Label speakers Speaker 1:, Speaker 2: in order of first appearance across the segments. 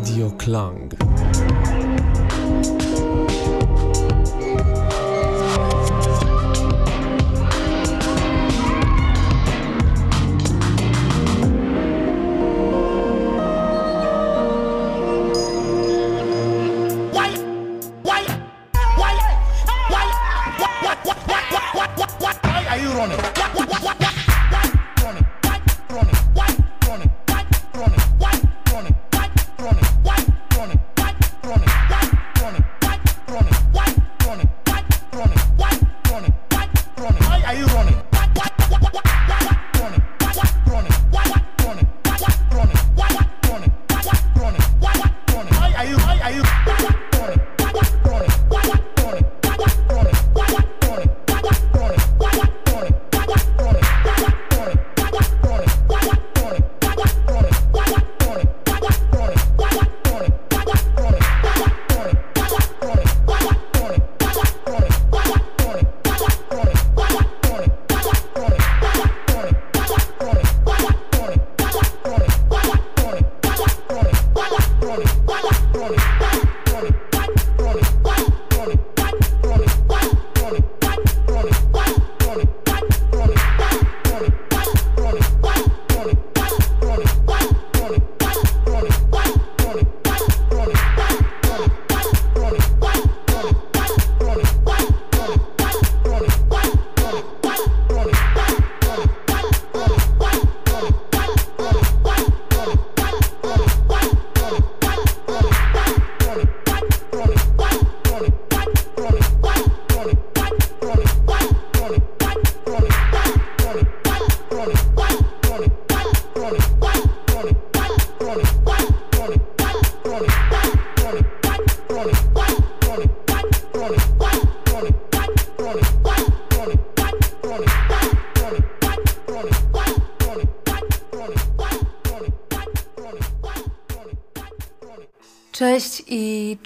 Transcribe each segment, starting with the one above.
Speaker 1: Radioklang.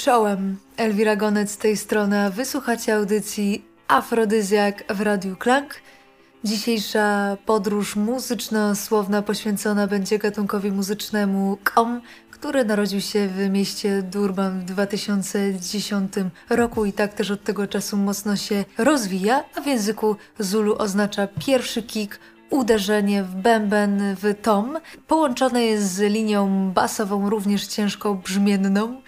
Speaker 1: Czołem. Elwira Gonec z tej strony. Wysłuchacie audycji Afrodyzjak w Radiu Klank. Dzisiejsza podróż muzyczno-słowna poświęcona będzie gatunkowi muzycznemu Kom, który narodził się w mieście Durban w 2010 roku i tak też od tego czasu mocno się rozwija, a w języku Zulu oznacza pierwszy kick uderzenie w bęben w tom. Połączone jest z linią basową, również ciężko brzmienną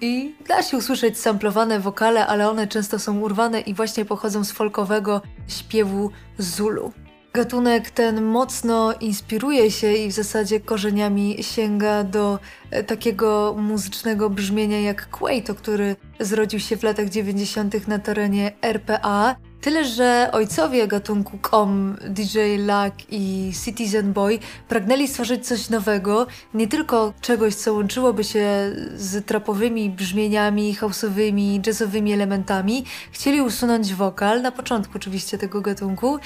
Speaker 1: i da się usłyszeć samplowane wokale, ale one często są urwane i właśnie pochodzą z folkowego śpiewu Zulu. Gatunek ten mocno inspiruje się i w zasadzie korzeniami sięga do e, takiego muzycznego brzmienia jak Quaito, który zrodził się w latach 90. na terenie RPA Tyle, że ojcowie gatunku kom, DJ Luck i Citizen Boy pragnęli stworzyć coś nowego, nie tylko czegoś, co łączyłoby się z trapowymi brzmieniami, houseowymi, jazzowymi elementami. Chcieli usunąć wokal, na początku oczywiście tego gatunku,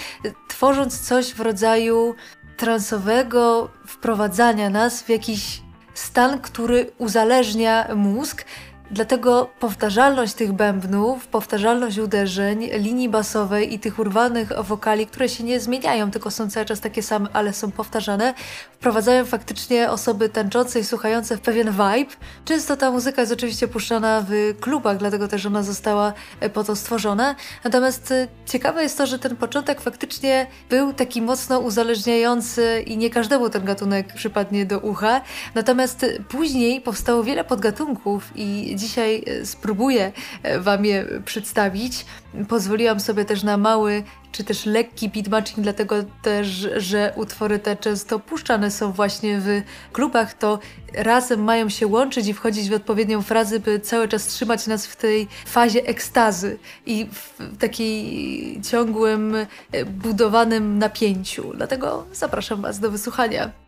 Speaker 1: tworząc coś w rodzaju transowego wprowadzania nas w jakiś stan, który uzależnia mózg, Dlatego powtarzalność tych bębnów, powtarzalność uderzeń, linii basowej i tych urwanych wokali, które się nie zmieniają, tylko są cały czas takie same, ale są powtarzane, wprowadzają faktycznie osoby tańczące i słuchające w pewien vibe. Często ta muzyka jest oczywiście puszczana w klubach, dlatego też ona została e, po to stworzona. Natomiast e, ciekawe jest to, że ten początek faktycznie był taki mocno uzależniający i nie każdemu ten gatunek przypadnie do ucha. Natomiast później powstało wiele podgatunków i dzisiaj e, spróbuję e, Wam je przedstawić. Pozwoliłam sobie też na mały czy też lekki beatmatching, dlatego też, że utwory te często puszczane są właśnie w klubach, to razem mają się łączyć i wchodzić w odpowiednią frazę, by cały czas trzymać nas w tej fazie ekstazy i w takiej ciągłym, e, budowanym napięciu. Dlatego zapraszam Was do wysłuchania.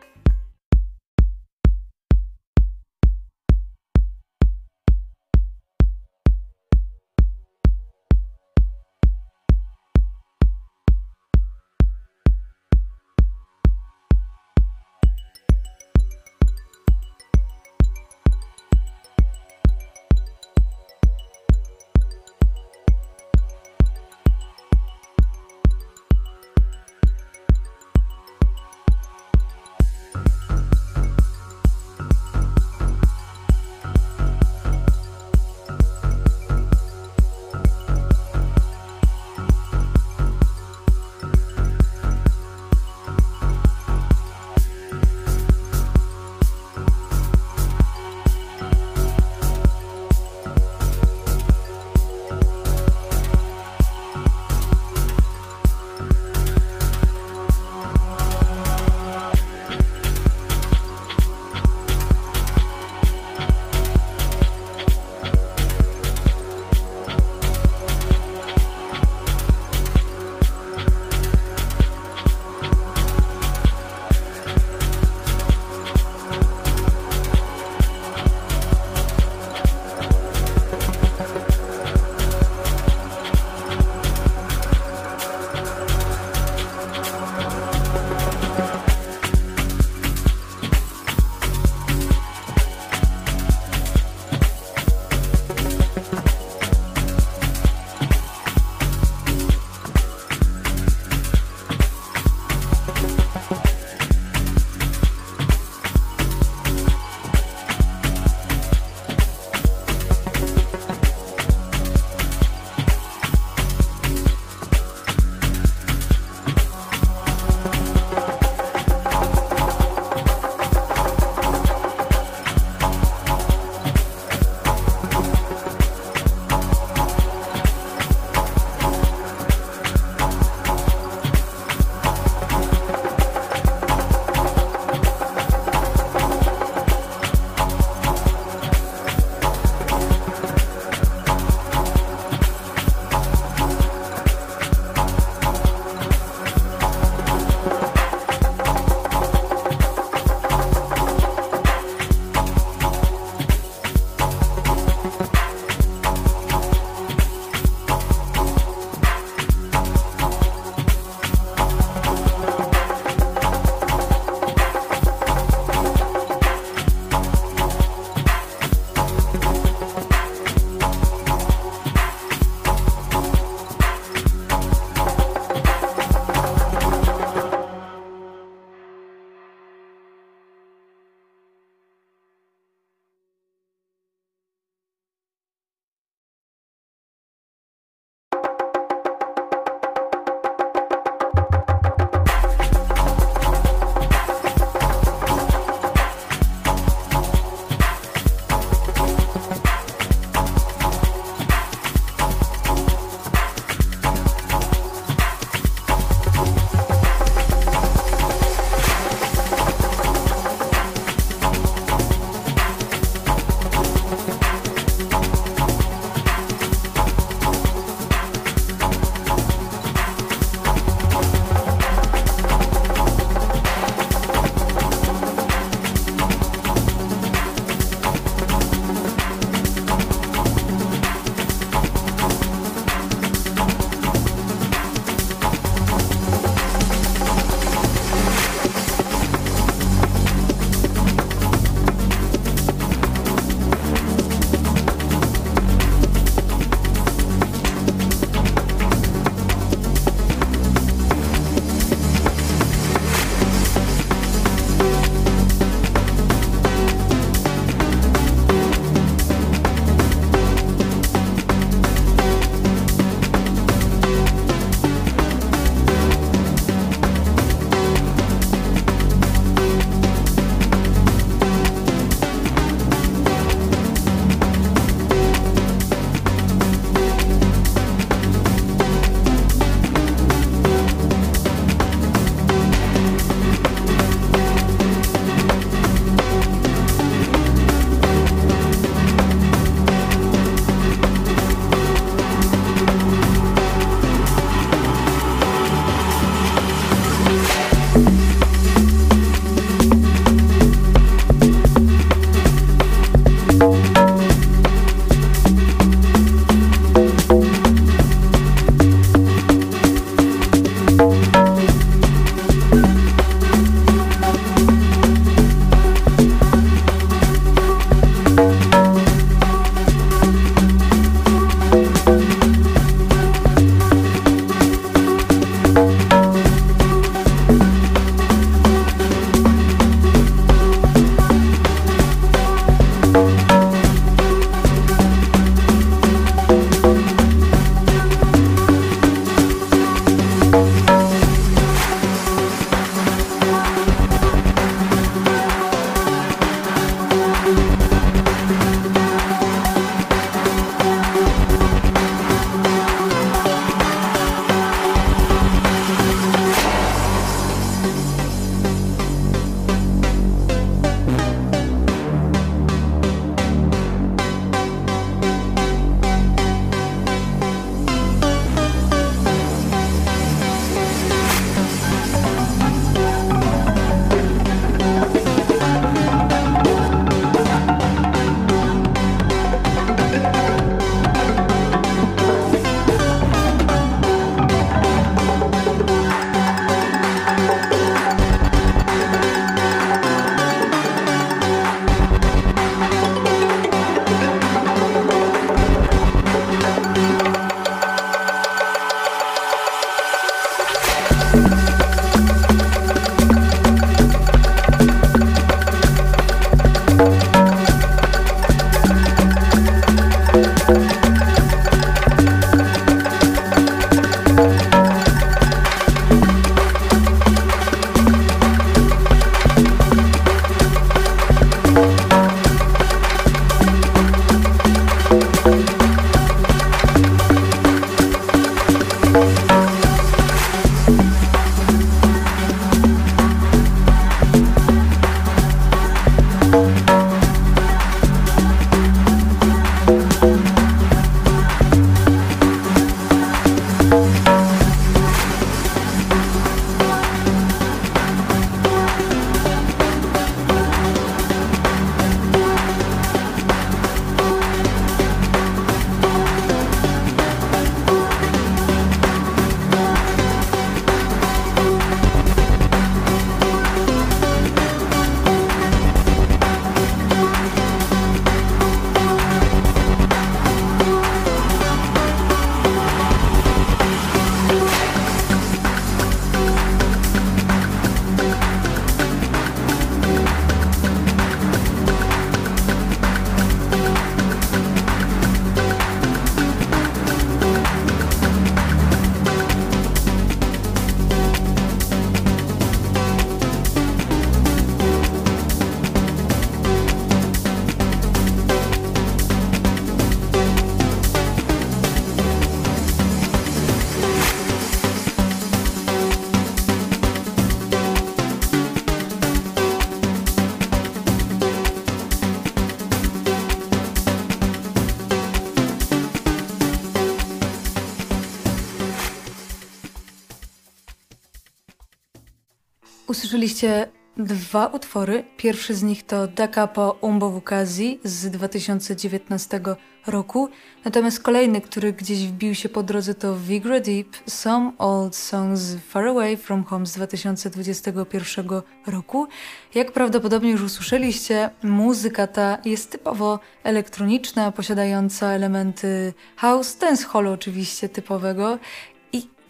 Speaker 1: Usłyszeliście dwa utwory. Pierwszy z nich to Da Capo Umbo Vukazi z 2019 roku. Natomiast kolejny, który gdzieś wbił się po drodze to Vigra Deep Some Old Songs Far Away From Home z 2021 roku. Jak prawdopodobnie już usłyszeliście, muzyka ta jest typowo elektroniczna, posiadająca elementy house, dancehall oczywiście typowego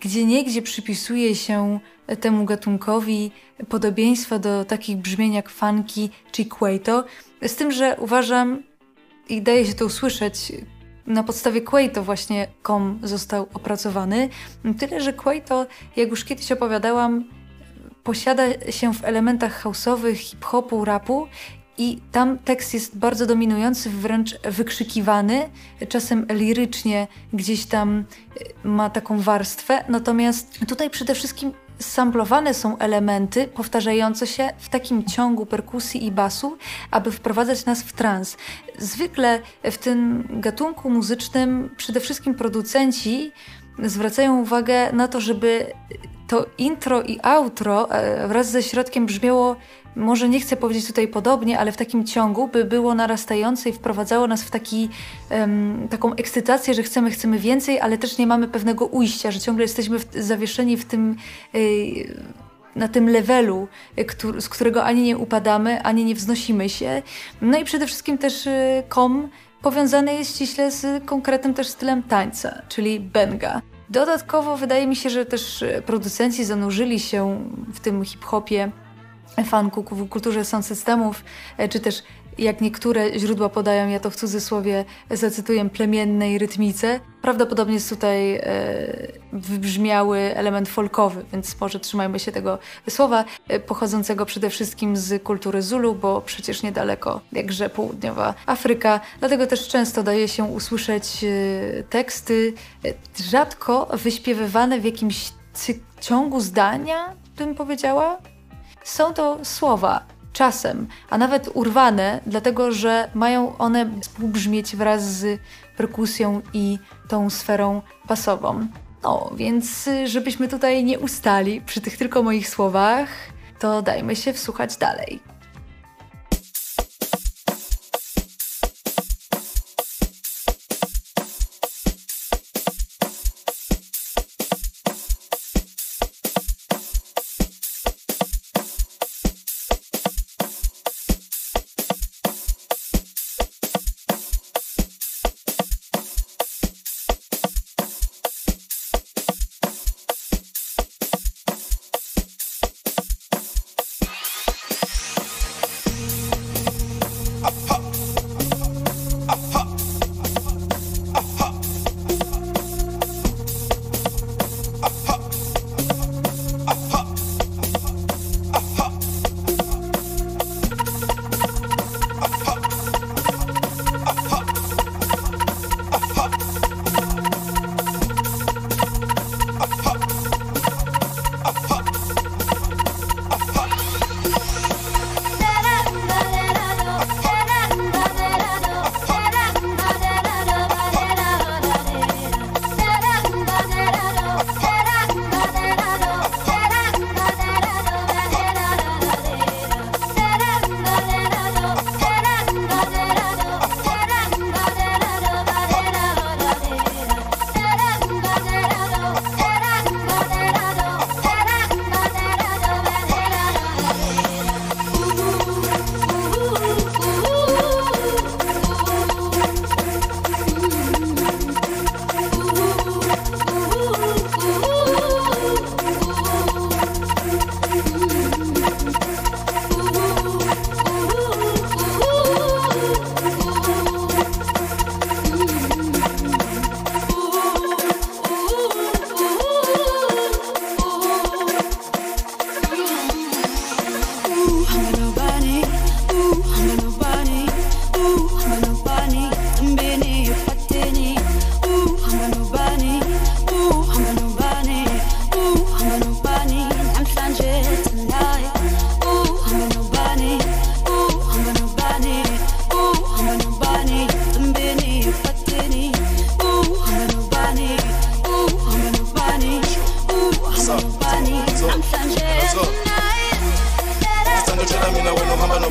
Speaker 1: gdzie niegdzie przypisuje się temu gatunkowi podobieństwa do takich brzmień jak funky czy quaito, z tym, że uważam i daje się to usłyszeć, na podstawie Quaito właśnie kom został opracowany. Tyle, że Quaito, jak już kiedyś opowiadałam, posiada się w elementach house'owych, hip-hopu, rapu i tam tekst jest bardzo dominujący, wręcz wykrzykiwany, czasem lirycznie gdzieś tam e, ma taką warstwę. Natomiast tutaj przede wszystkim samplowane są elementy powtarzające się w takim ciągu perkusji i basu, aby wprowadzać nas w trans. Zwykle w tym gatunku muzycznym przede wszystkim producenci zwracają uwagę na to, żeby to intro i outro e, wraz ze środkiem brzmiało może nie chcę powiedzieć tutaj podobnie, ale w takim ciągu, by było narastające i wprowadzało nas w taki, um, taką ekscytację, że chcemy, chcemy więcej, ale też nie mamy pewnego ujścia, że ciągle jesteśmy w, zawieszeni w tym. Yy, na tym levelu, który, z którego ani nie upadamy, ani nie wznosimy się. No i przede wszystkim też y, kom powiązany jest ściśle z konkretnym też stylem tańca, czyli benga. Dodatkowo wydaje mi się, że też y, producenci zanurzyli się w tym hip-hopie fanku w kulturze sound systemów, e, czy też jak niektóre źródła podają, ja to w cudzysłowie zacytuję, plemiennej rytmice. Prawdopodobnie jest tutaj e, wybrzmiały element folkowy, więc może trzymajmy się tego słowa, e, pochodzącego przede wszystkim z kultury Zulu, bo przecież niedaleko, jakże południowa Afryka. Dlatego też często daje się usłyszeć e, teksty e, rzadko wyśpiewywane w jakimś ciągu zdania, bym powiedziała, są to słowa, czasem, a nawet urwane, dlatego że mają one współbrzmieć wraz z perkusją i tą sferą basową. No, więc żebyśmy tutaj nie ustali przy tych tylko moich słowach, to dajmy się wsłuchać dalej.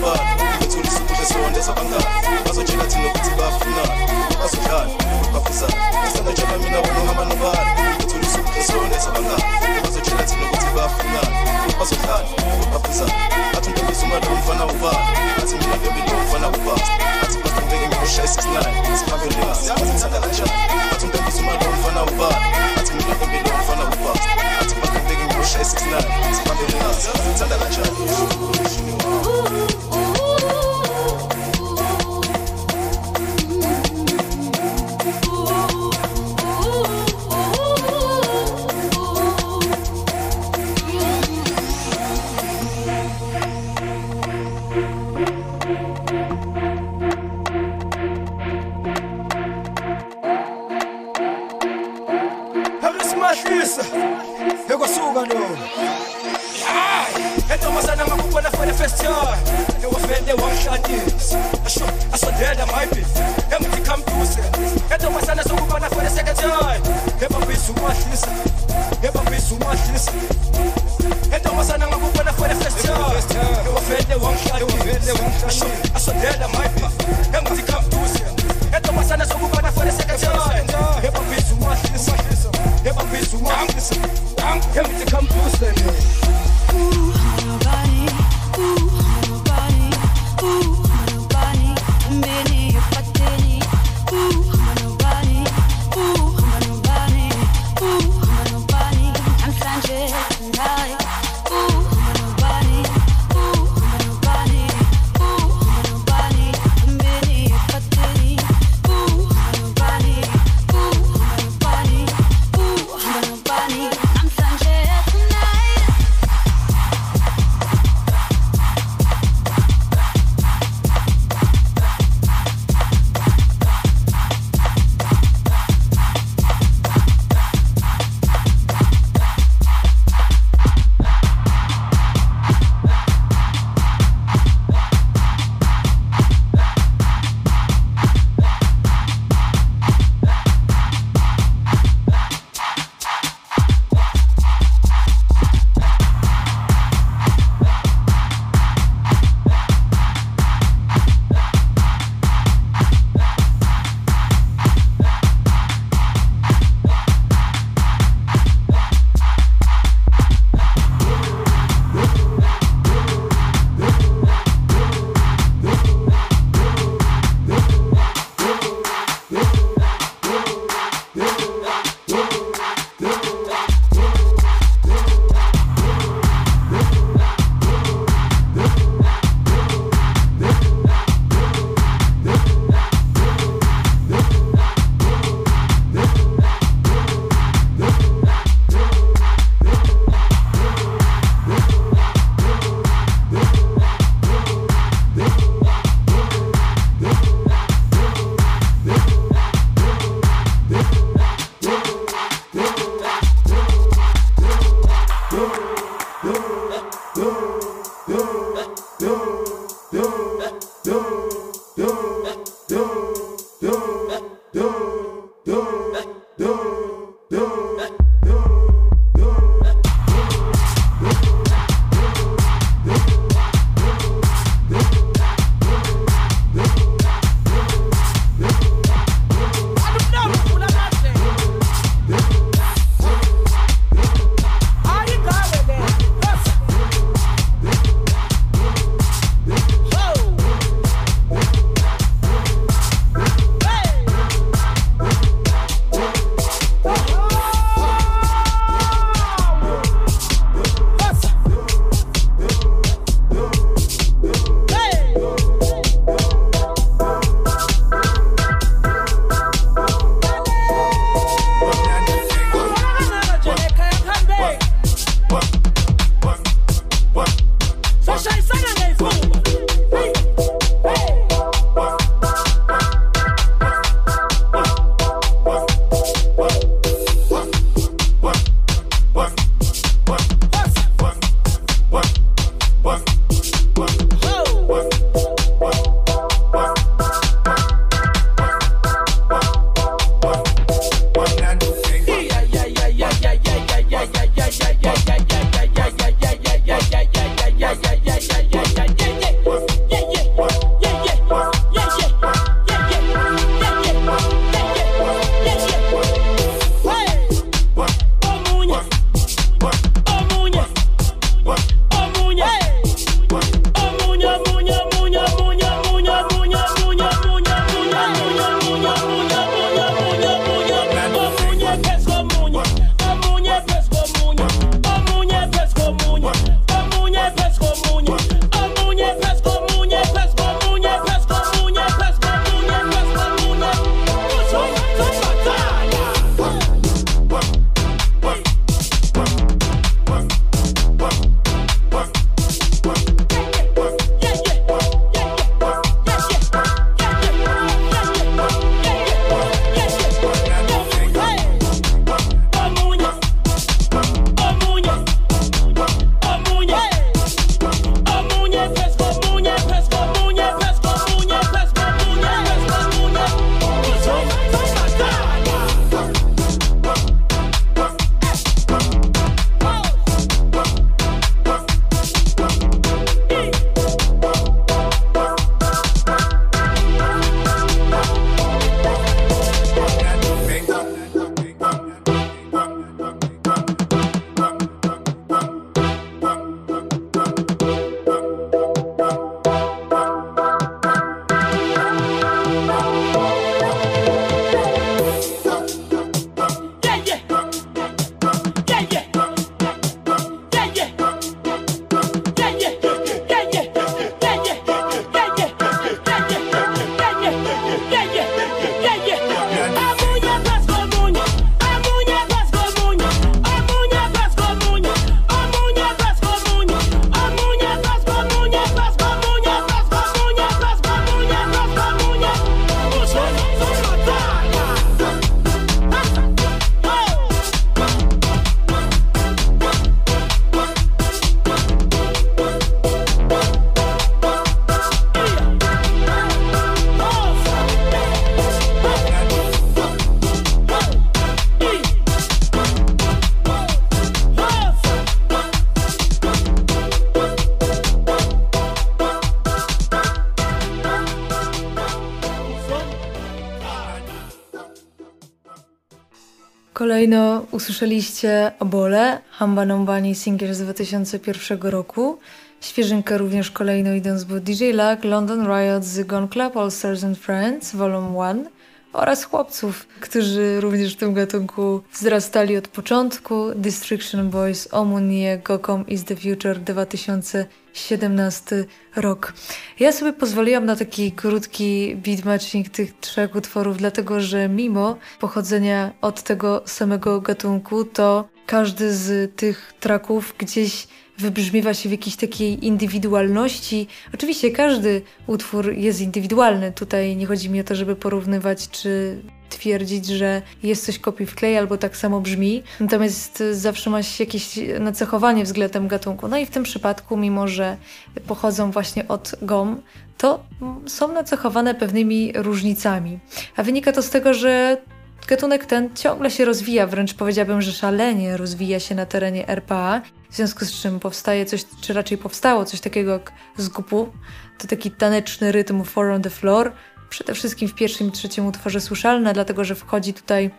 Speaker 2: ba ngithola i-69 do, do.
Speaker 1: Kolejno usłyszeliście Obole, Hamba Nombani Singer z 2001 roku. Świeżynkę również kolejno idąc był DJ Luck, London Riot, The Gone Club, All Stars and Friends, Volume 1 oraz chłopców, którzy również w tym gatunku wzrastali od początku. Destruction Boys, Omunie, Gokom is the Future 2017 rok. Ja sobie pozwoliłam na taki krótki beat matching tych trzech utworów, dlatego że mimo pochodzenia od tego samego gatunku, to każdy z tych traków gdzieś wybrzmiewa się w jakiejś takiej indywidualności. Oczywiście każdy utwór jest indywidualny. Tutaj nie chodzi mi o to, żeby porównywać czy twierdzić, że jest coś kopii w klej albo tak samo brzmi. Natomiast zawsze ma się jakieś nacechowanie względem gatunku. No i w tym przypadku, mimo że pochodzą właśnie od GOM, to są nacechowane pewnymi różnicami. A wynika to z tego, że Gatunek ten ciągle się rozwija, wręcz powiedziałabym, że szalenie rozwija się na terenie RPA, w związku z czym powstaje coś, czy raczej powstało coś takiego jak zgupu. To taki taneczny rytm Four on the Floor, przede wszystkim w pierwszym i trzecim utworze słyszalne, dlatego że wchodzi tutaj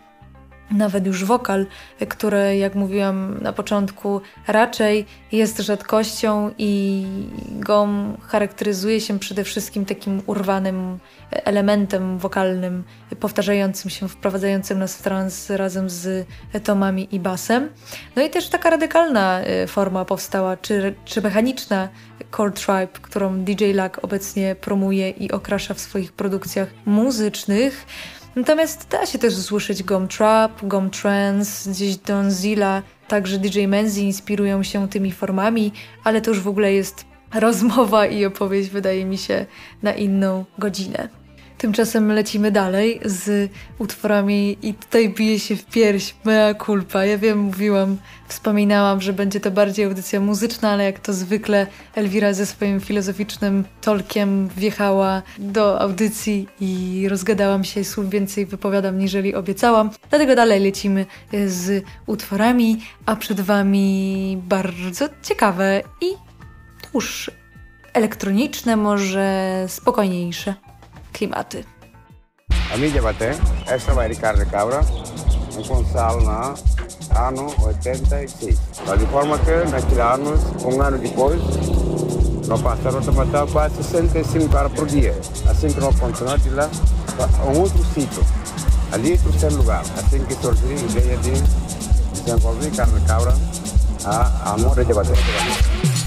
Speaker 1: nawet już wokal, który, jak mówiłam na początku, raczej jest rzadkością i gom charakteryzuje się przede wszystkim takim urwanym elementem wokalnym, powtarzającym się, wprowadzającym nas w trans razem z tomami i basem. No i też taka radykalna e, forma powstała, czy, czy mechaniczna Core Tribe, którą DJ Luck obecnie promuje i okrasza w swoich produkcjach muzycznych. Natomiast da się też usłyszeć Gom Trap, Gom Trance, gdzieś Don Zilla, także DJ Menzi inspirują się tymi formami, ale to już w ogóle jest rozmowa i opowieść, wydaje mi się, na inną godzinę. Tymczasem lecimy dalej z utworami i tutaj bije się w pierś mea culpa. Ja wiem, mówiłam, wspominałam, że będzie to bardziej audycja muzyczna, ale jak to zwykle Elwira ze swoim filozoficznym tolkiem wjechała do audycji i rozgadałam się słów więcej wypowiadam niżeli obiecałam. Dlatego dalej lecimy z utworami, a przed Wami bardzo ciekawe i dłuższe. Elektroniczne, może spokojniejsze
Speaker 3: A mídia bater, esta vai de cabra, um consal na ano 86. De forma que naquele ano, um ano depois, nós passamos a matar quase 65 caras por dia. Assim que nós continuamos de lá, a um outro sítio. Ali, terceiro lugar. Assim que surgiu a ideia de desenvolver carne cabra a amor de bater.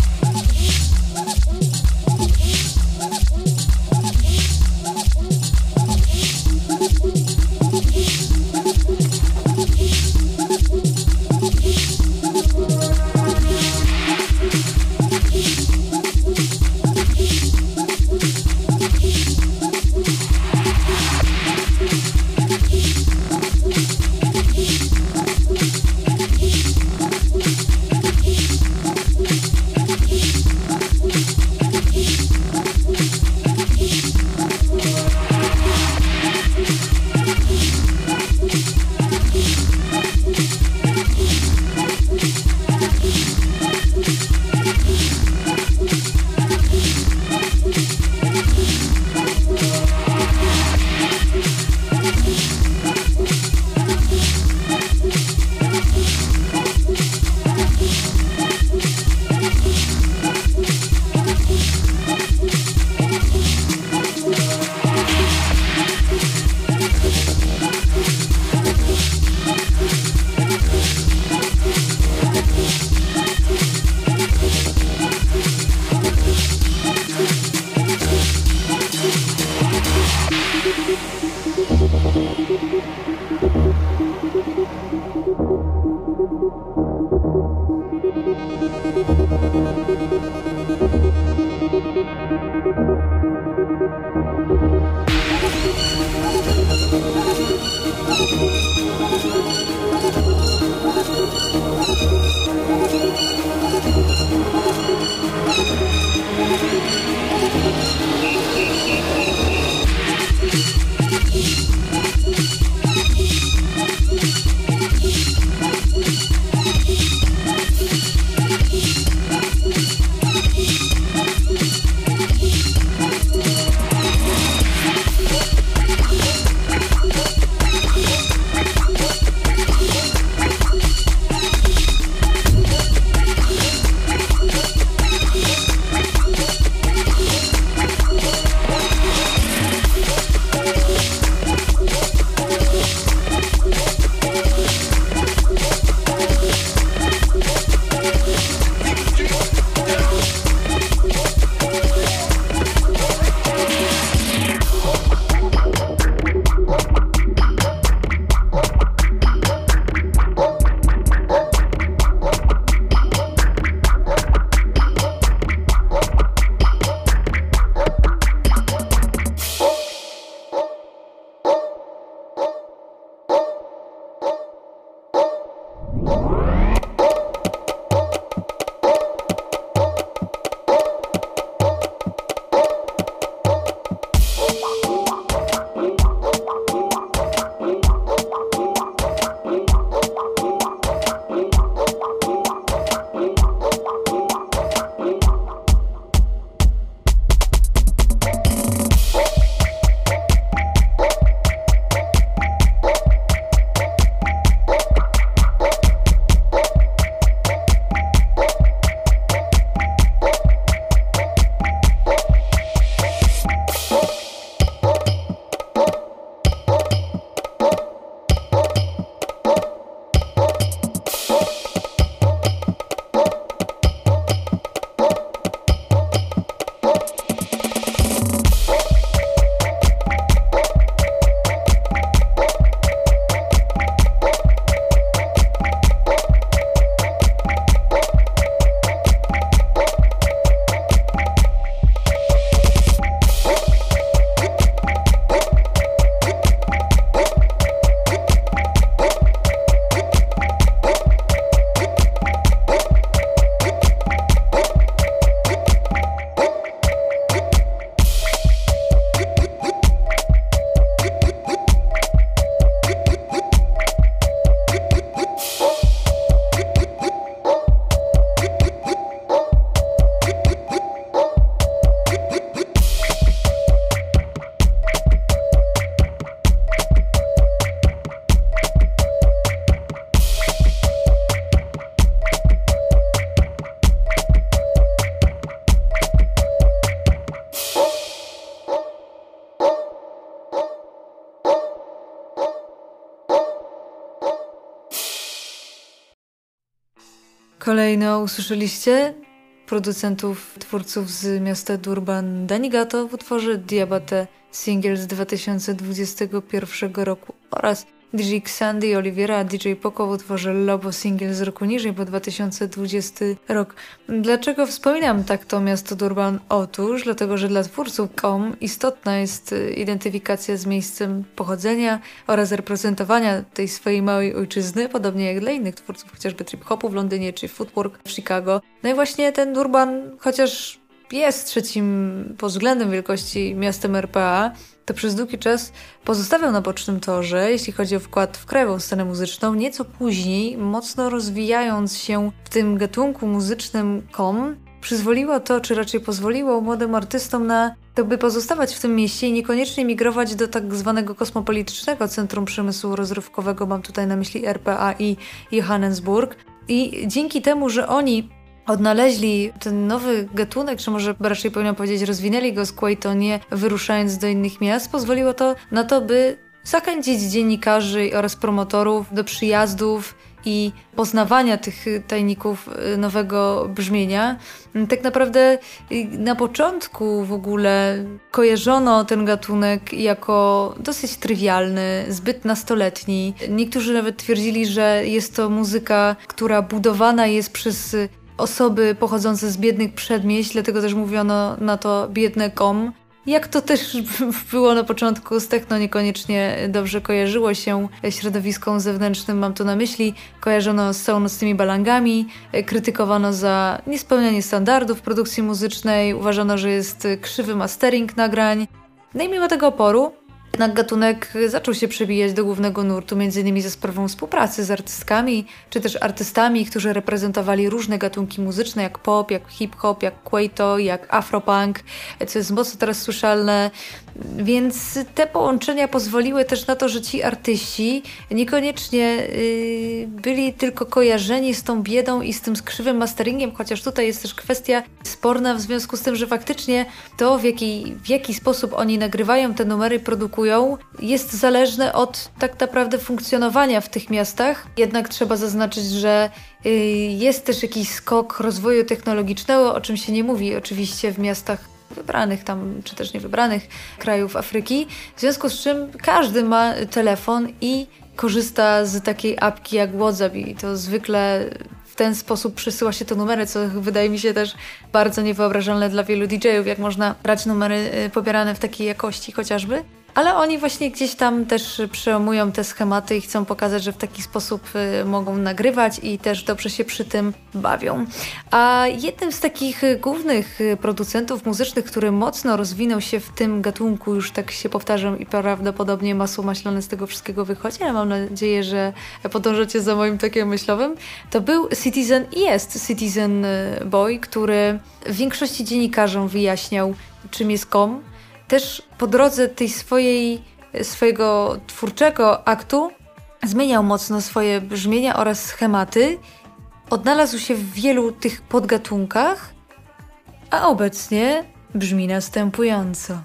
Speaker 1: Kolejno usłyszeliście? Producentów, twórców z miasta Durban Danigato w utworze Diabate single z 2021 roku oraz DJ Xandy Oliviera, DJ Poco w utworze Lobo single z roku niżej, bo 2020 rok. Dlaczego wspominam tak to miasto Durban? Otóż dlatego, że dla twórców KOM istotna jest y, identyfikacja z miejscem pochodzenia oraz reprezentowania tej swojej małej ojczyzny, podobnie jak dla innych twórców, chociażby trip-hopu w Londynie czy footwork w Chicago. No i właśnie ten Durban, chociaż jest trzecim pod względem wielkości miastem RPA, to przez długi czas pozostawiał na bocznym torze, jeśli chodzi o wkład w krajową scenę muzyczną. Nieco później, mocno rozwijając się w tym gatunku muzycznym kom, przyzwoliło to, czy raczej pozwoliło młodym artystom na to, by pozostawać w tym mieście i niekoniecznie migrować do tak zwanego kosmopolitycznego centrum przemysłu rozrywkowego, mam tutaj na myśli RPA i Johannesburg. I dzięki temu, że oni odnaleźli ten nowy gatunek, czy może raczej powinno powiedzieć, rozwinęli go z Kuwaito, nie wyruszając do innych miast, pozwoliło to na to, by zachęcić dziennikarzy oraz promotorów do przyjazdów i poznawania tych tajników y, nowego brzmienia. Tak naprawdę y, na początku w ogóle kojarzono ten gatunek jako dosyć trywialny, zbyt nastoletni. Niektórzy nawet twierdzili, że jest to muzyka, która budowana jest przez osoby pochodzące z biednych przedmieść, dlatego też mówiono na to biedne kom. Jak to też było na początku z techno niekoniecznie dobrze kojarzyło się środowiskom zewnętrznym, mam tu na myśli, kojarzono z całonocnymi balangami, krytykowano za niespełnianie standardów produkcji muzycznej, uważano, że jest krzywy mastering nagrań. No i mimo tego oporu jednak gatunek zaczął się przebijać do głównego nurtu, m.in. ze sprawą współpracy z artystkami, czy też artystami, którzy reprezentowali różne gatunki muzyczne, jak pop, jak hip-hop, jak kwaito, jak afropunk, co jest mocno teraz słyszalne. Więc te połączenia pozwoliły też na to, że ci artyści niekoniecznie yy, byli tylko kojarzeni z tą biedą i z tym skrzywym masteringiem, chociaż tutaj jest też kwestia sporna w związku z tym, że faktycznie to, w jaki, w jaki sposób oni nagrywają te numery, produkują, jest zależne od tak naprawdę funkcjonowania w tych miastach. Jednak trzeba zaznaczyć, że yy, jest też jakiś skok rozwoju technologicznego, o czym się nie mówi oczywiście w miastach wybranych tam, czy też niewybranych krajów Afryki, w związku z czym każdy ma telefon i korzysta z takiej apki jak WhatsApp i to zwykle w ten sposób przesyła się te numery, co wydaje mi się też bardzo niewyobrażalne dla wielu DJ-ów, jak można brać numery y, pobierane w takiej jakości chociażby. Ale oni właśnie gdzieś tam też przełamują te schematy i chcą pokazać, że w taki sposób y, mogą nagrywać i też dobrze się przy tym bawią. A jednym z takich głównych producentów muzycznych, który mocno rozwinął się w tym gatunku, już tak się powtarzam i prawdopodobnie masło maślane z tego wszystkiego wychodzi, ale mam nadzieję, że podążacie za moim tokiem myślowym, to był Citizen i jest Citizen Boy, który większości dziennikarzom wyjaśniał, czym jest kom, też po drodze tej swojej, swojego twórczego aktu zmieniał mocno swoje brzmienia oraz schematy. Odnalazł się w wielu tych podgatunkach, a obecnie brzmi następująco.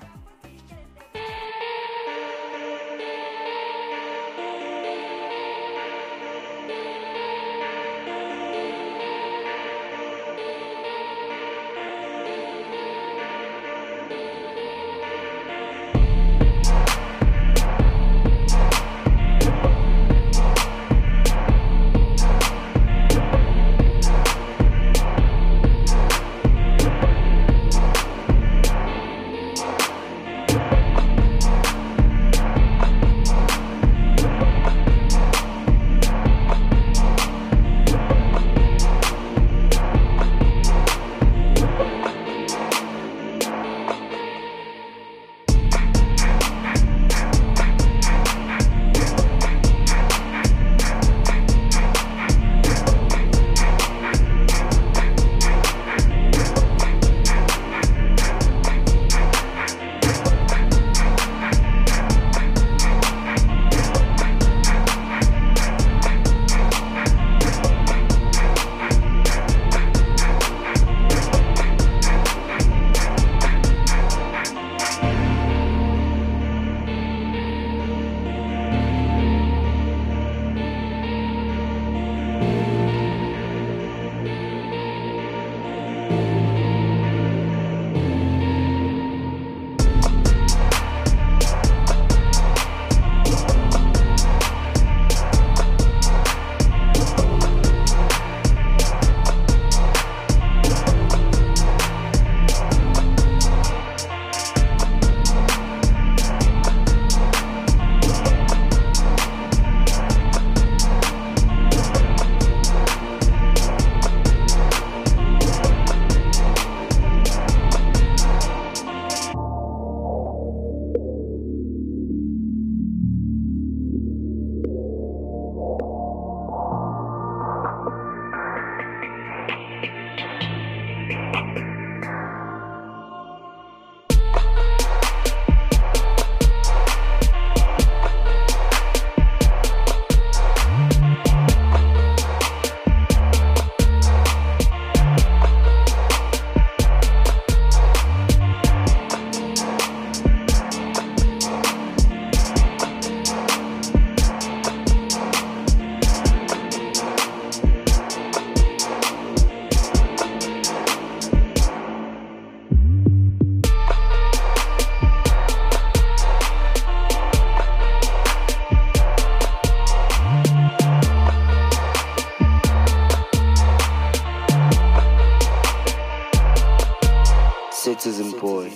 Speaker 4: autism boy.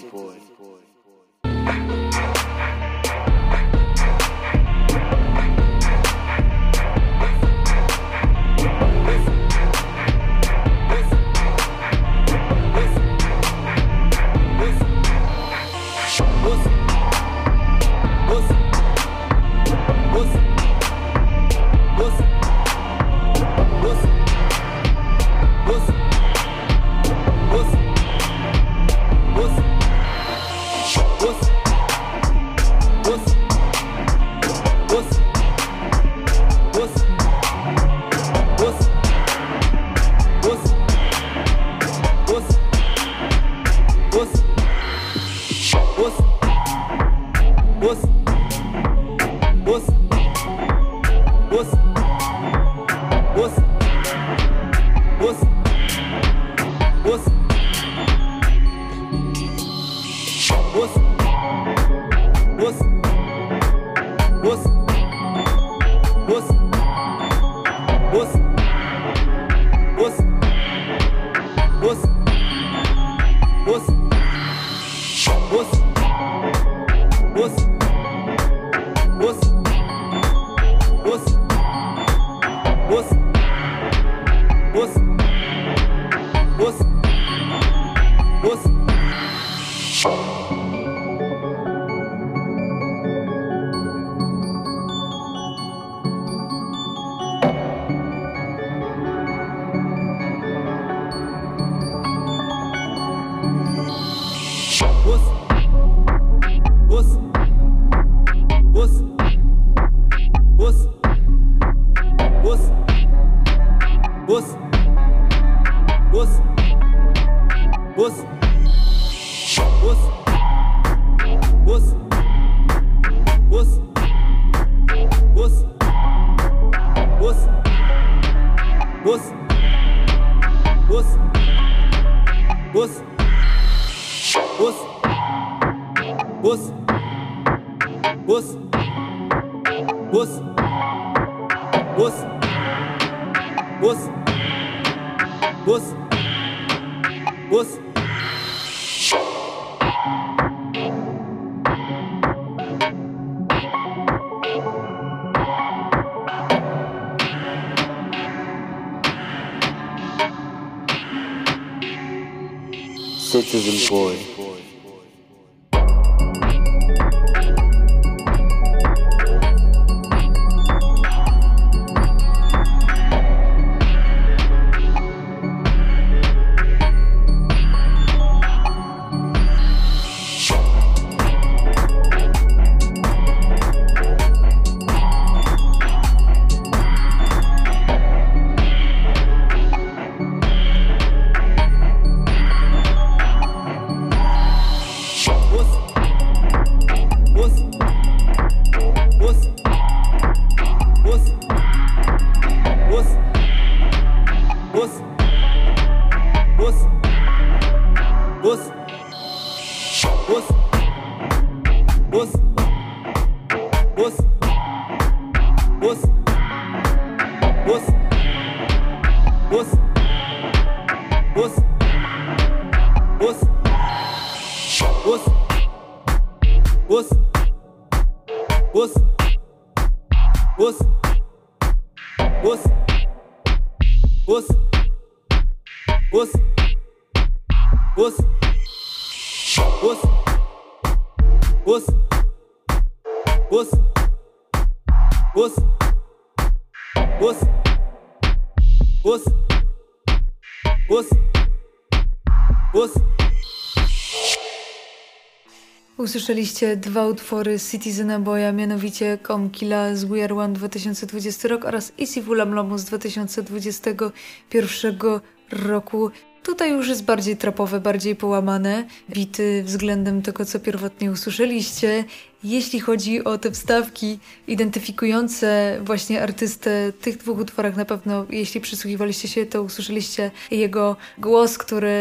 Speaker 4: Você. Você. Você. Você. Você. Você. Você. Você. Você. Você. Você. Você. Você. Você. Você. Você.
Speaker 1: Usłyszeliście dwa utwory Citizena Boya, mianowicie Comkilla z We Are One 2020 rok oraz Easy Fulam z 2021 roku. Tutaj już jest bardziej trapowe, bardziej połamane, bity względem tego, co pierwotnie usłyszeliście. Jeśli chodzi o te wstawki identyfikujące właśnie artystę tych dwóch utworach, na pewno jeśli przysłuchiwaliście się, to usłyszeliście jego głos, który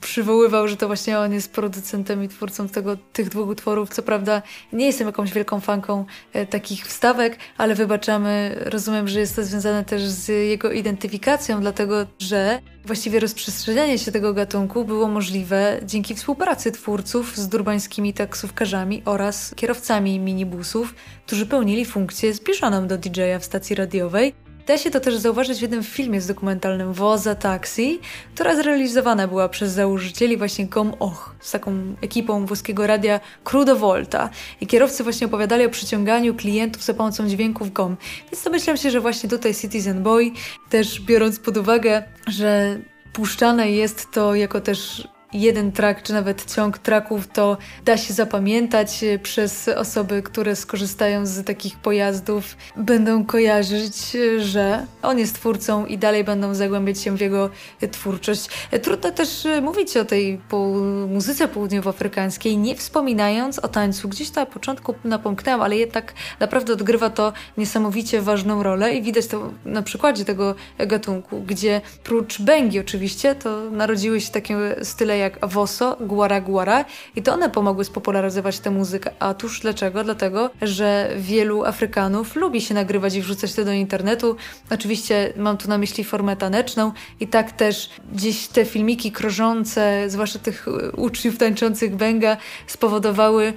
Speaker 1: przywoływał, że to właśnie on jest producentem i twórcą tego, tych dwóch utworów. Co prawda nie jestem jakąś wielką fanką e, takich wstawek, ale wybaczamy, rozumiem, że jest to związane też z jego identyfikacją, dlatego że Właściwie rozprzestrzenianie się tego gatunku było możliwe dzięki współpracy twórców z durbańskimi taksówkarzami oraz kierowcami minibusów, którzy pełnili funkcję zbliżoną do DJ-a w stacji radiowej Da się to też zauważyć w jednym filmie z dokumentalnym Woza Taxi, która zrealizowana była przez założycieli właśnie Gom Och z taką ekipą włoskiego radia Crudo Volta. I kierowcy właśnie opowiadali o przyciąganiu klientów za pomocą dźwięków GOM. Więc domyślam się, że właśnie tutaj Citizen Boy, też biorąc pod uwagę, że puszczane jest to jako też jeden track, czy nawet ciąg tracków, to da się zapamiętać e, przez osoby, które skorzystają z takich pojazdów, będą kojarzyć, e, że on jest twórcą i dalej będą zagłębiać się w jego twórczość. E, trudno też mówić o tej muzyce południowoafrykańskiej, nie wspominając o tańcu. Gdzieś to na początku napomknęłam, ale jednak naprawdę odgrywa to niesamowicie ważną rolę i widać to na przykładzie tego gatunku, gdzie prócz bęgi oczywiście, to narodziły się takie style jak jak Woso, Guara Guara i to one pomogły spopularyzować tę muzykę. A tuż dlaczego? Dlatego, że wielu Afrykanów lubi się nagrywać i wrzucać to do internetu. Oczywiście mam tu na myśli formę taneczną i tak też gdzieś te filmiki krążące, zwłaszcza tych uczniów tańczących bęga, spowodowały,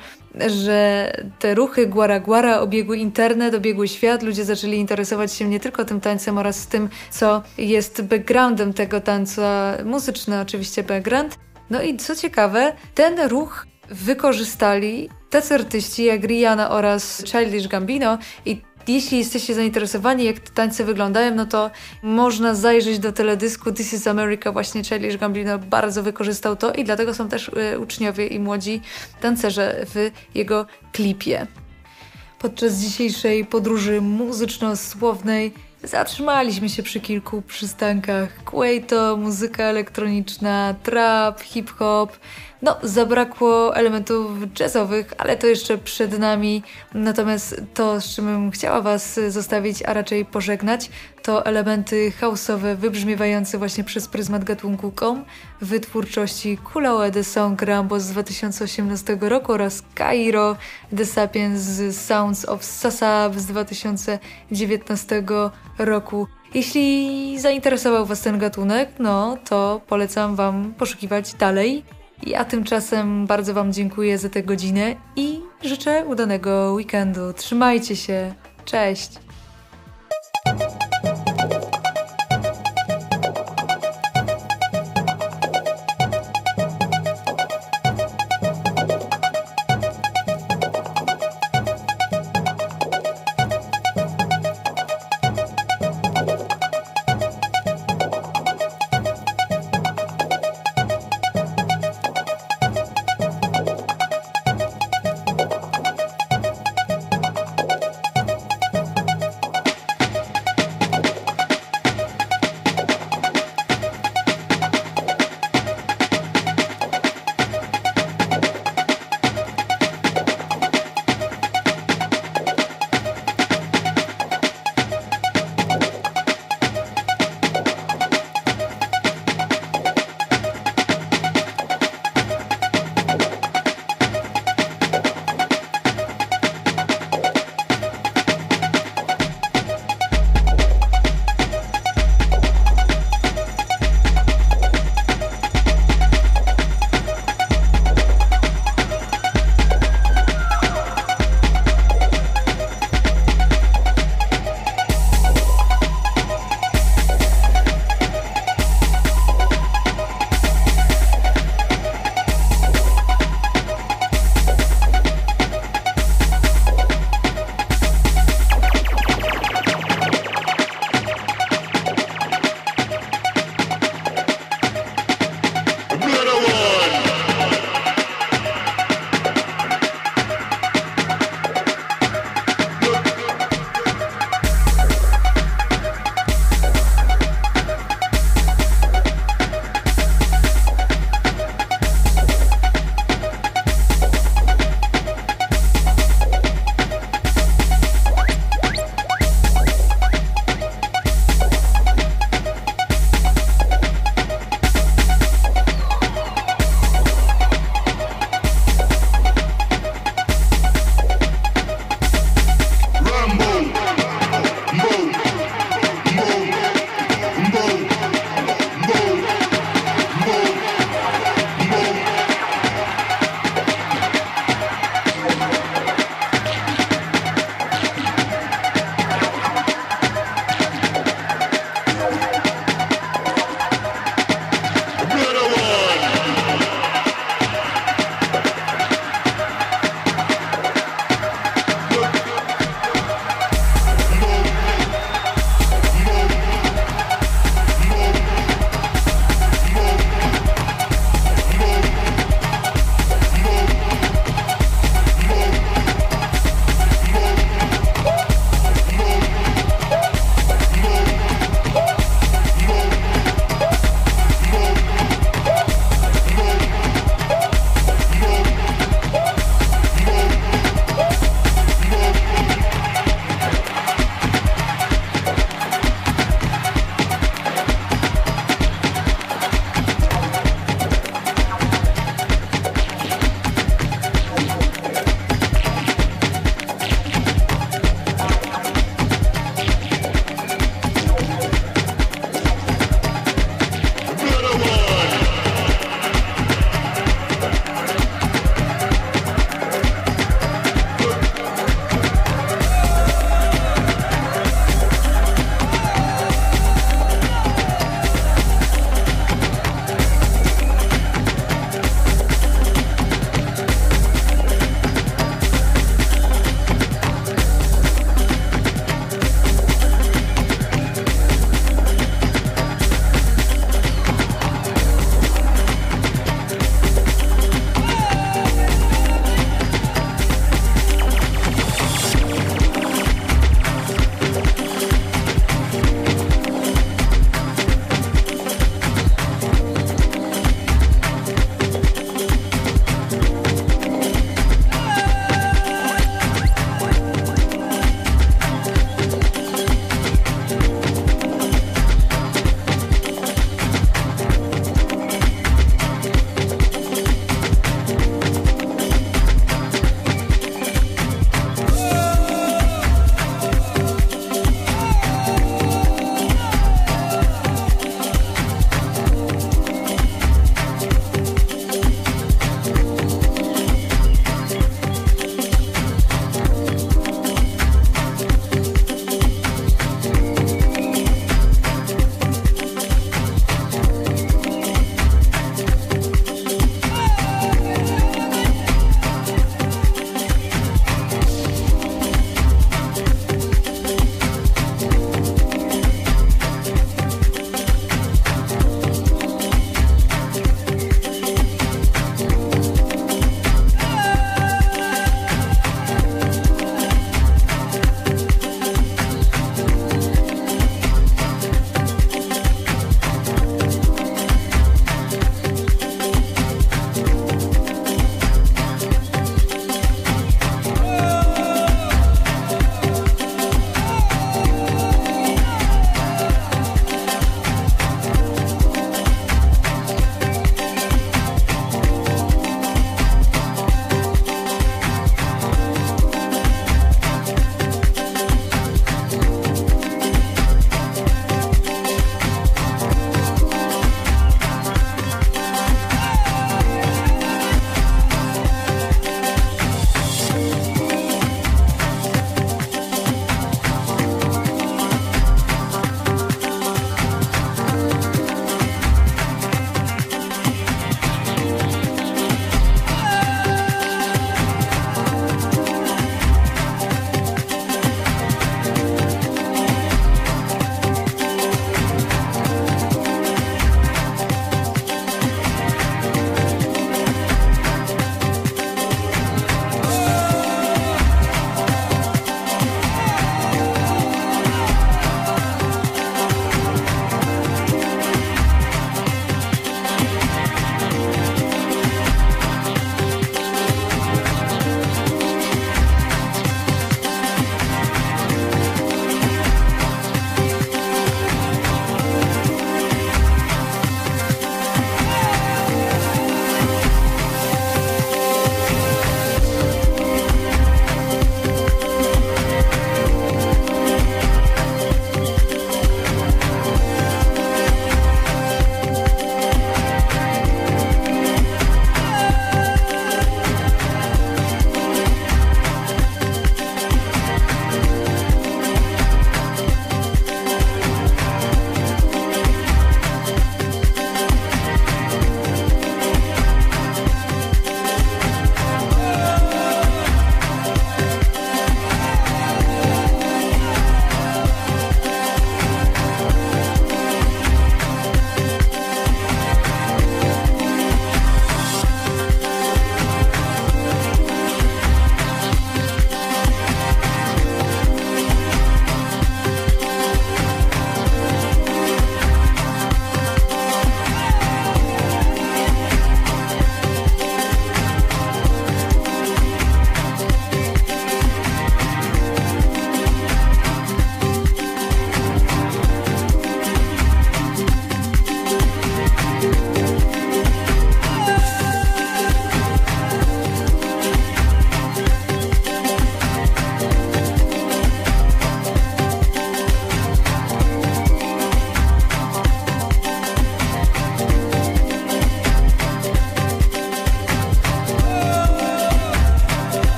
Speaker 1: że te ruchy Guara Guara obiegły internet, obiegły świat, ludzie zaczęli interesować się nie tylko tym tańcem oraz tym, co jest backgroundem tego tańca, muzyczny oczywiście background, no i co ciekawe, ten ruch wykorzystali tacy artyści jak Rihanna oraz Childish Gambino i jeśli jesteście zainteresowani, jak te tańce wyglądają, no to można zajrzeć do teledysku This is America. Właśnie Childish Gambino bardzo wykorzystał to i dlatego są też y, uczniowie i młodzi tancerze w jego klipie. Podczas dzisiejszej podróży muzyczno-słownej Zatrzymaliśmy się przy kilku przystankach. Quaito, muzyka elektroniczna, trap, hip-hop, no, zabrakło elementów jazzowych, ale to jeszcze przed nami. Natomiast to, z czym bym chciała Was zostawić, a raczej pożegnać, to elementy house'owe wybrzmiewające właśnie przez pryzmat gatunku kom w twórczości Kulao The Song Rambo z 2018 roku oraz Cairo The Sapiens z Sounds of Sasab z 2019 roku. Jeśli zainteresował Was ten gatunek, no to polecam Wam poszukiwać dalej. Ja tymczasem bardzo Wam dziękuję za tę godzinę i życzę udanego weekendu. Trzymajcie się. Cześć!